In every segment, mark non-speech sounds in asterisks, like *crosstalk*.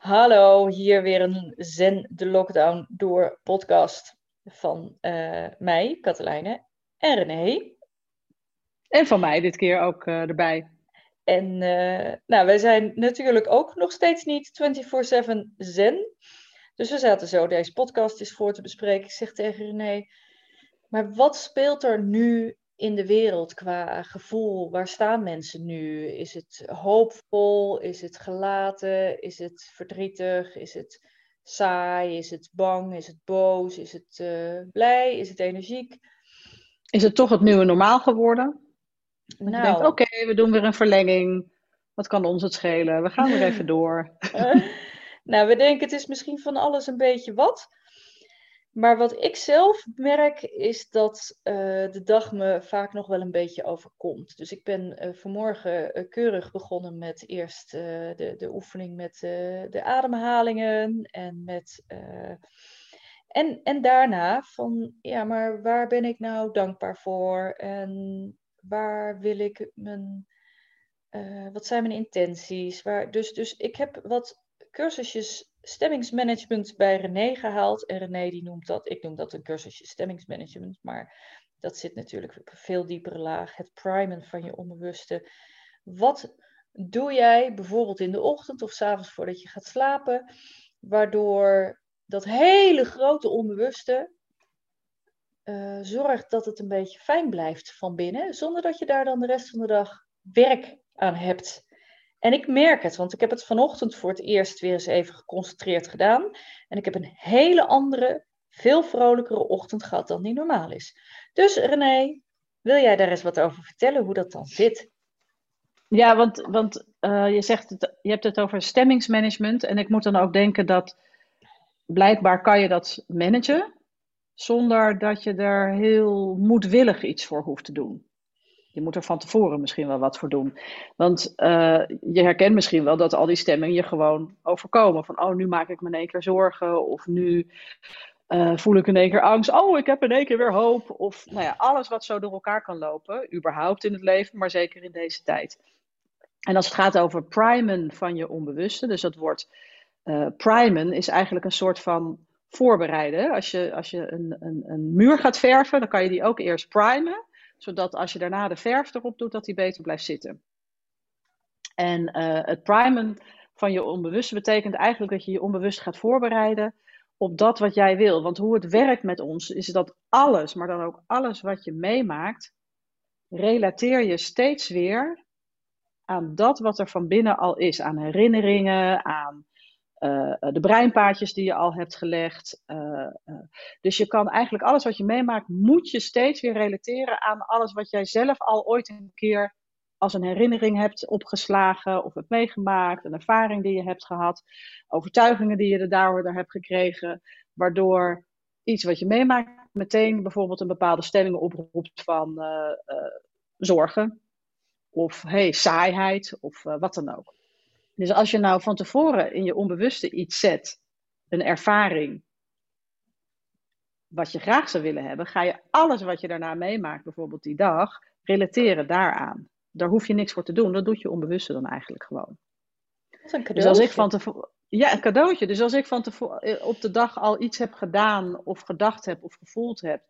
Hallo, hier weer een Zen de Lockdown door podcast van uh, mij, Katelijne en René. En van mij dit keer ook uh, erbij. En uh, nou, wij zijn natuurlijk ook nog steeds niet 24/7 Zen. Dus we zaten zo deze podcast eens voor te bespreken. Ik zeg tegen René, maar wat speelt er nu in de wereld qua gevoel? Waar staan mensen nu? Is het hoopvol? Is het gelaten? Is het verdrietig? Is het saai? Is het bang? Is het boos? Is het uh, blij? Is het energiek? Is het toch het nieuwe normaal geworden? Nou, je denkt, oké, we doen weer een verlenging. Wat kan ons het schelen? We gaan weer *laughs* even door. Uh, nou, we denken het is misschien van alles een beetje wat. Maar wat ik zelf merk is dat uh, de dag me vaak nog wel een beetje overkomt. Dus ik ben uh, vanmorgen uh, keurig begonnen met eerst de, de oefening met de ademhalingen en met. en, en daarna van, ja, maar waar ben ik nou dankbaar voor? En waar wil ik mijn. wat zijn mijn intenties? Waar, dus, dus ik heb wat cursusjes stemmingsmanagement bij René gehaald. En René die noemt dat, ik noem dat een cursusje stemmingsmanagement, maar dat zit natuurlijk op een veel diepere laag. Het primen van je onbewuste. Wat doe jij bijvoorbeeld in de ochtend of s avonds voordat je gaat slapen, waardoor dat hele grote onbewuste uh, zorgt dat het een beetje fijn blijft van binnen, zonder dat je daar dan de rest van de dag werk aan hebt. En ik merk het, want ik heb het vanochtend voor het eerst weer eens even geconcentreerd gedaan. En ik heb een hele andere, veel vrolijkere ochtend gehad dan die normaal is. Dus René, wil jij daar eens wat over vertellen, hoe dat dan zit? Ja, want, want uh, je, zegt het, je hebt het over stemmingsmanagement. En ik moet dan ook denken dat blijkbaar kan je dat managen. Zonder dat je er heel moedwillig iets voor hoeft te doen. Je moet er van tevoren misschien wel wat voor doen. Want uh, je herkent misschien wel dat al die stemmingen je gewoon overkomen. Van, oh, nu maak ik me in één keer zorgen. Of nu uh, voel ik in één keer angst. Oh, ik heb in één keer weer hoop. Of nou ja, alles wat zo door elkaar kan lopen. Überhaupt in het leven, maar zeker in deze tijd. En als het gaat over primen van je onbewuste. Dus dat woord uh, primen is eigenlijk een soort van voorbereiden. Als je, als je een, een, een muur gaat verven, dan kan je die ook eerst primen zodat als je daarna de verf erop doet, dat die beter blijft zitten. En uh, het primen van je onbewuste betekent eigenlijk dat je je onbewust gaat voorbereiden op dat wat jij wil. Want hoe het werkt met ons is dat alles, maar dan ook alles wat je meemaakt, relateer je steeds weer aan dat wat er van binnen al is. Aan herinneringen, aan uh, de breinpaadjes die je al hebt gelegd. Uh, dus je kan eigenlijk alles wat je meemaakt, moet je steeds weer relateren aan alles wat jij zelf al ooit een keer als een herinnering hebt opgeslagen of hebt meegemaakt, een ervaring die je hebt gehad, overtuigingen die je er daardoor hebt gekregen, waardoor iets wat je meemaakt meteen bijvoorbeeld een bepaalde stelling oproept van zorgen of hey, saaiheid of wat dan ook. Dus als je nou van tevoren in je onbewuste iets zet, een ervaring, wat je graag zou willen hebben, ga je alles wat je daarna meemaakt, bijvoorbeeld die dag, relateren daaraan. Daar hoef je niks voor te doen. Dat doet je onbewuste dan eigenlijk gewoon. Dat is een cadeautje. Dus als ik van tevoren. Ja, een cadeautje. Dus als ik van tevoren eh, op de dag al iets heb gedaan, of gedacht heb, of gevoeld heb,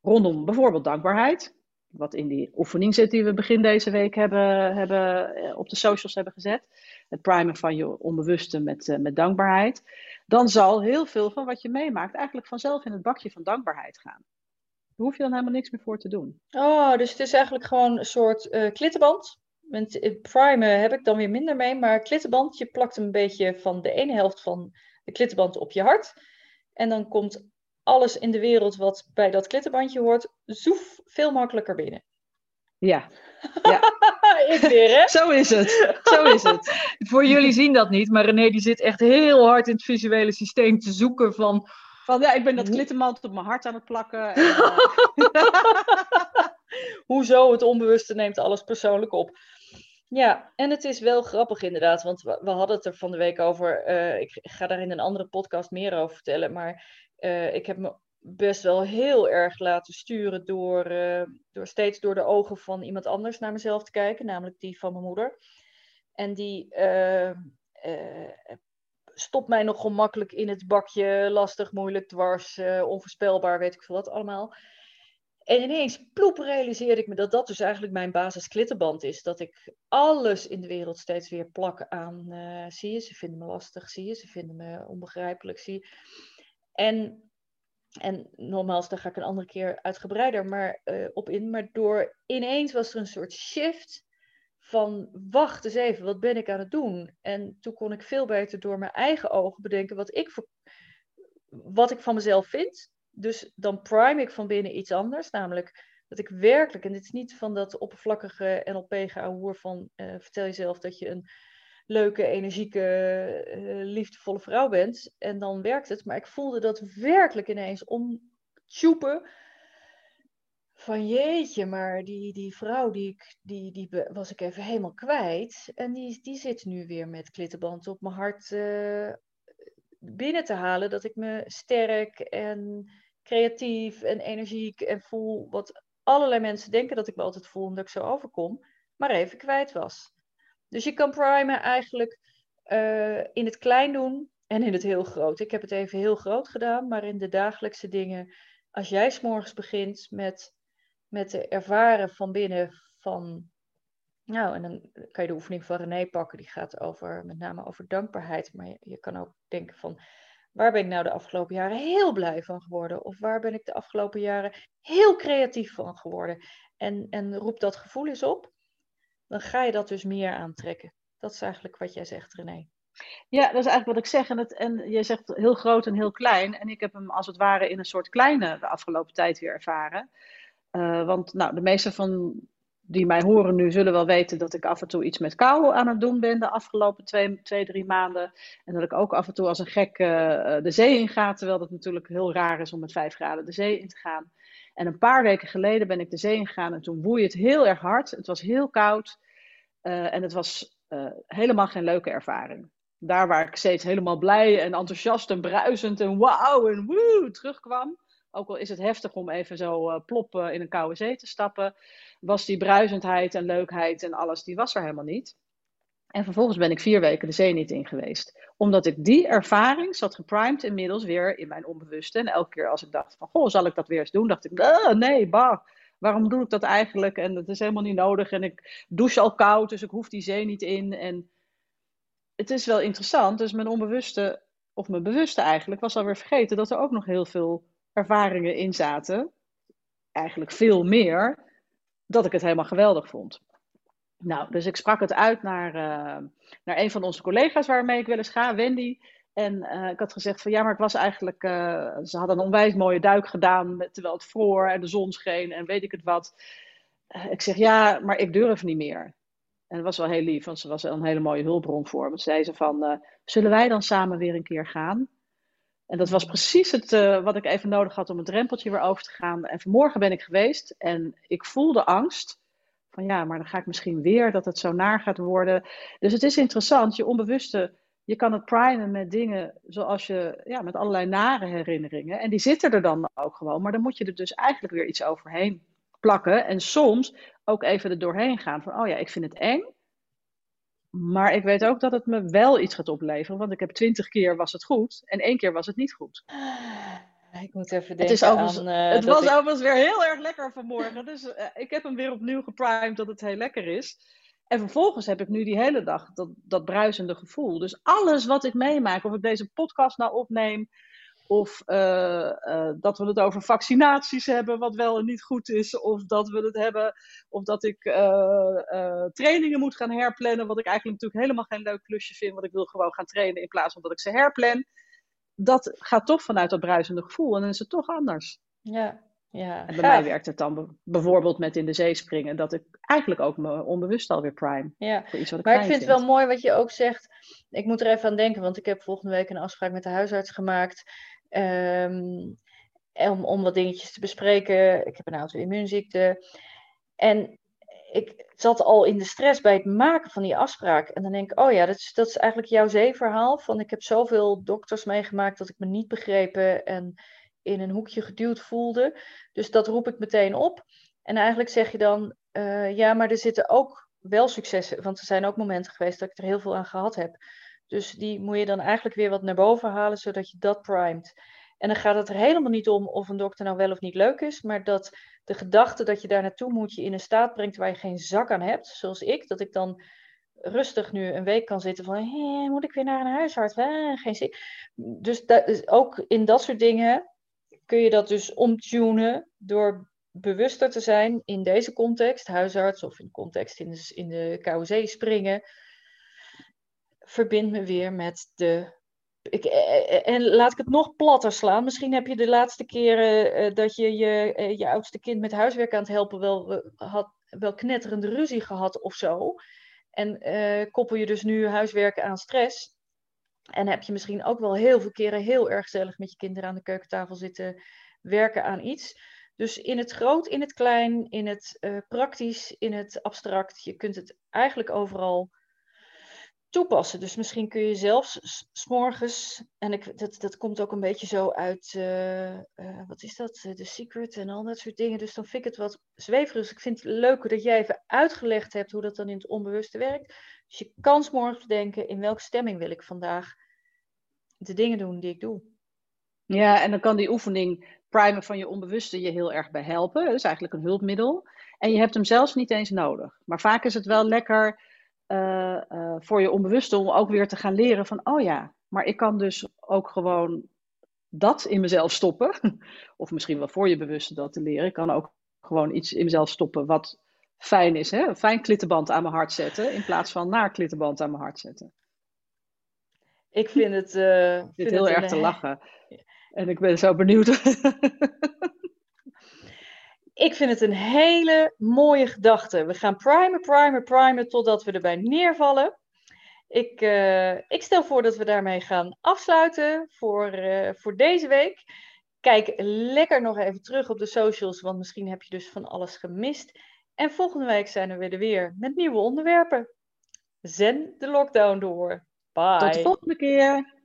rondom bijvoorbeeld dankbaarheid, wat in die oefening zit die we begin deze week hebben, hebben eh, op de socials hebben gezet. Het primen van je onbewuste met, uh, met dankbaarheid. Dan zal heel veel van wat je meemaakt eigenlijk vanzelf in het bakje van dankbaarheid gaan. Daar hoef je dan helemaal niks meer voor te doen. Oh, dus het is eigenlijk gewoon een soort uh, klittenband. Met primen heb ik dan weer minder mee. Maar klittenband, je plakt een beetje van de ene helft van de klittenband op je hart. En dan komt alles in de wereld wat bij dat klittenbandje hoort, zoef veel makkelijker binnen. Ja. ja. *laughs* Ik weer, hè? Zo is het. Zo is het. *laughs* Voor jullie zien dat niet, maar René die zit echt heel hard in het visuele systeem te zoeken van... Van ja, ik ben dat klittenband op mijn hart aan het plakken. En, uh... *laughs* Hoezo? Het onbewuste neemt alles persoonlijk op. Ja, en het is wel grappig inderdaad, want we, we hadden het er van de week over. Uh, ik ga daar in een andere podcast meer over vertellen. Maar uh, ik heb me best wel heel erg laten sturen door, uh, door steeds door de ogen van iemand anders naar mezelf te kijken, namelijk die van mijn moeder. En die uh, stop mij nog gemakkelijk in het bakje, lastig, moeilijk, dwars, onvoorspelbaar, weet ik veel wat allemaal. En ineens, ploep, realiseerde ik me dat dat dus eigenlijk mijn basis klittenband is. Dat ik alles in de wereld steeds weer plak aan, zie je, ze vinden me lastig, zie je, ze vinden me onbegrijpelijk, zie je. En, en nogmaals, daar ga ik een andere keer uitgebreider maar, uh, op in. Maar door ineens was er een soort shift van, wacht eens even, wat ben ik aan het doen? En toen kon ik veel beter door mijn eigen ogen bedenken wat ik, voor, wat ik van mezelf vind dus dan prime ik van binnen iets anders, namelijk dat ik werkelijk, en dit is niet van dat oppervlakkige NLP-gehoer van uh, vertel jezelf dat je een leuke, energieke, uh, liefdevolle vrouw bent en dan werkt het, maar ik voelde dat werkelijk ineens omtjoepen van jeetje, maar die, die vrouw die, ik, die, die was ik even helemaal kwijt en die, die zit nu weer met klittenband op mijn hart uh, binnen te halen, dat ik me sterk en creatief en energiek en voel wat allerlei mensen denken dat ik me altijd voel omdat ik zo overkom, maar even kwijt was. Dus je kan primen eigenlijk uh, in het klein doen en in het heel groot. Ik heb het even heel groot gedaan, maar in de dagelijkse dingen, als jij s'morgens begint met, met de ervaren van binnen van nou, en dan kan je de oefening van René pakken. Die gaat over, met name over dankbaarheid. Maar je, je, kan ook denken van, Waar ben ik nou de afgelopen jaren heel blij van geworden? Of waar ben ik de afgelopen jaren heel creatief van geworden? En, en roep dat gevoel eens op. Dan ga je dat dus meer aantrekken. Dat is eigenlijk wat jij zegt, René. Ja, dat is eigenlijk wat ik zeg. En, het, en jij zegt heel groot en heel klein. En ik heb hem als het ware in een soort kleine de afgelopen tijd weer ervaren. Uh, want nou, de meeste van die mij horen nu zullen wel weten dat ik af en toe iets met kou aan het doen ben de afgelopen twee, twee drie maanden. En dat ik ook af en toe als een gek uh, de zee in ga, terwijl dat natuurlijk heel raar is om met vijf graden de zee in te gaan. En een paar weken geleden ben ik de zee ingegaan en toen woei het heel erg hard. Het was heel koud uh, en het was uh, helemaal geen leuke ervaring. Daar waar ik steeds helemaal blij en enthousiast en bruisend en wauw en woe terugkwam. Ook al is het heftig om even zo uh, plop in een koude zee te stappen was die bruisendheid en leukheid en alles, die was er helemaal niet. En vervolgens ben ik vier weken de zee niet in geweest. Omdat ik die ervaring zat geprimed inmiddels weer in mijn onbewuste. En elke keer als ik dacht van, goh, zal ik dat weer eens doen? Dacht ik, uh, nee, bah, waarom doe ik dat eigenlijk? En dat is helemaal niet nodig. En ik douche al koud, dus ik hoef die zee niet in. En het is wel interessant. Dus mijn onbewuste, of mijn bewuste eigenlijk, was alweer vergeten dat er ook nog heel veel ervaringen in zaten. Eigenlijk veel meer dat ik het helemaal geweldig vond. Nou, dus ik sprak het uit naar, uh, naar een van onze collega's waarmee ik wel eens ga, Wendy. En uh, ik had gezegd van ja, maar ik was eigenlijk, uh, ze hadden een onwijs mooie duik gedaan terwijl het vroor en de zon scheen en weet ik het wat. ik zeg ja, maar ik durf niet meer. En dat was wel heel lief, want ze was een hele mooie hulpbron voor me. Ze zei ze van, zullen wij dan samen weer een keer gaan? En dat was precies het, wat ik even nodig had om het drempeltje weer over te gaan. En vanmorgen ben ik geweest en ik voelde angst. Van ja, maar dan ga ik misschien weer dat het zo naar gaat worden. Dus het is interessant, je onbewuste, je kan het primen met dingen zoals je, ja, met allerlei nare herinneringen. En die zitten er dan ook gewoon. Maar dan moet je er dus eigenlijk weer iets overheen plakken. En soms ook even er doorheen gaan van, oh ja, ik vind het eng. Maar ik weet ook dat het me wel iets gaat opleveren. Want ik heb twintig keer was het goed en één keer was het niet goed. Ik moet even denken het is aan... Uh, het was ik... overigens weer heel erg lekker vanmorgen. Dus uh, ik heb hem weer opnieuw geprimed dat het heel lekker is. En vervolgens heb ik nu die hele dag dat, dat bruisende gevoel. Dus alles wat ik meemaak, of ik deze podcast nou opneem, of uh, uh, dat we het over vaccinaties hebben, wat wel en niet goed is. Of dat we het hebben, of dat ik trainingen moet gaan herplannen. Wat ik eigenlijk natuurlijk helemaal geen leuk klusje vind. Want ik wil gewoon gaan trainen in plaats van dat ik ze herplan. Dat gaat toch vanuit dat bruisende gevoel. En dan is het toch anders. Ja, ja. En bij mij werkt het dan bijvoorbeeld met in de zee springen. Dat ik eigenlijk ook me onbewust alweer prime. Ja, voor iets wat ik maar ik vind het wel mooi wat je ook zegt. Ik moet er even aan denken, want ik heb volgende week een afspraak met de huisarts gemaakt. Um, om, om wat dingetjes te bespreken. Ik heb een auto-immuunziekte. En ik zat al in de stress bij het maken van die afspraak. En dan denk ik, oh ja, dat is, dat is eigenlijk jouw zeeverhaal. Van ik heb zoveel dokters meegemaakt dat ik me niet begrepen en in een hoekje geduwd voelde. Dus dat roep ik meteen op. En eigenlijk zeg je dan, uh, ja, maar er zitten ook wel successen. Want er zijn ook momenten geweest dat ik er heel veel aan gehad heb. Dus die moet je dan eigenlijk weer wat naar boven halen, zodat je dat primet. En dan gaat het er helemaal niet om of een dokter nou wel of niet leuk is, maar dat de gedachte dat je daar naartoe moet je in een staat brengt waar je geen zak aan hebt, zoals ik, dat ik dan rustig nu een week kan zitten van, hé, moet ik weer naar een huisarts? Geen zin. Dus dat, ook in dat soort dingen kun je dat dus omtunen door bewuster te zijn in deze context, huisarts of in de context in de, in springen. Verbind me weer met de. Ik, eh, eh, en laat ik het nog platter slaan. Misschien heb je de laatste keren dat je je, je oudste kind met huiswerk aan het helpen wel, had, wel knetterende ruzie gehad of zo. En koppel je dus nu huiswerken aan stress. En heb je misschien ook wel heel veel keren heel erg gezellig met je kinderen aan de keukentafel zitten werken aan iets. Dus in het groot, in het klein, in het praktisch, in het abstract. Je kunt het eigenlijk overal toepassen. Dus misschien kun je zelfs s'morgens, en ik, dat, dat komt ook een beetje zo uit, uh, uh, wat is dat, The Secret en al dat soort dingen. Dus dan vind ik het wat zweverig. Dus ik vind het leuker dat jij even uitgelegd hebt hoe dat dan in het onbewuste werkt. Dus je kan s'morgens denken, in welke stemming wil ik vandaag de dingen doen die ik doe. Ja, en dan kan die oefening primen van je onbewuste je heel erg bij helpen. Dat is eigenlijk een hulpmiddel. En je hebt hem zelfs niet eens nodig. Maar vaak is het wel lekker uh, uh, voor je onbewuste om ook weer te gaan leren van, oh ja, maar ik kan dus ook gewoon dat in mezelf stoppen. *laughs* of misschien wel voor je bewuste dat te leren. Ik kan ook gewoon iets in mezelf stoppen wat fijn is. Hè? Een fijn klittenband aan mijn hart zetten in plaats van naar klittenband aan mijn hart zetten. Ik vind het. Uh, ik vind heel erg te lachen. En ik ben zo benieuwd. *laughs* ik vind het een hele mooie gedachte. We gaan primen, primen, primen totdat we erbij neervallen. Ik, uh, ik stel voor dat we daarmee gaan afsluiten voor, uh, voor deze week. Kijk lekker nog even terug op de socials, want misschien heb je dus van alles gemist. En volgende week zijn we er weer met nieuwe onderwerpen. Zen de lockdown door. Bye. Tot de volgende keer.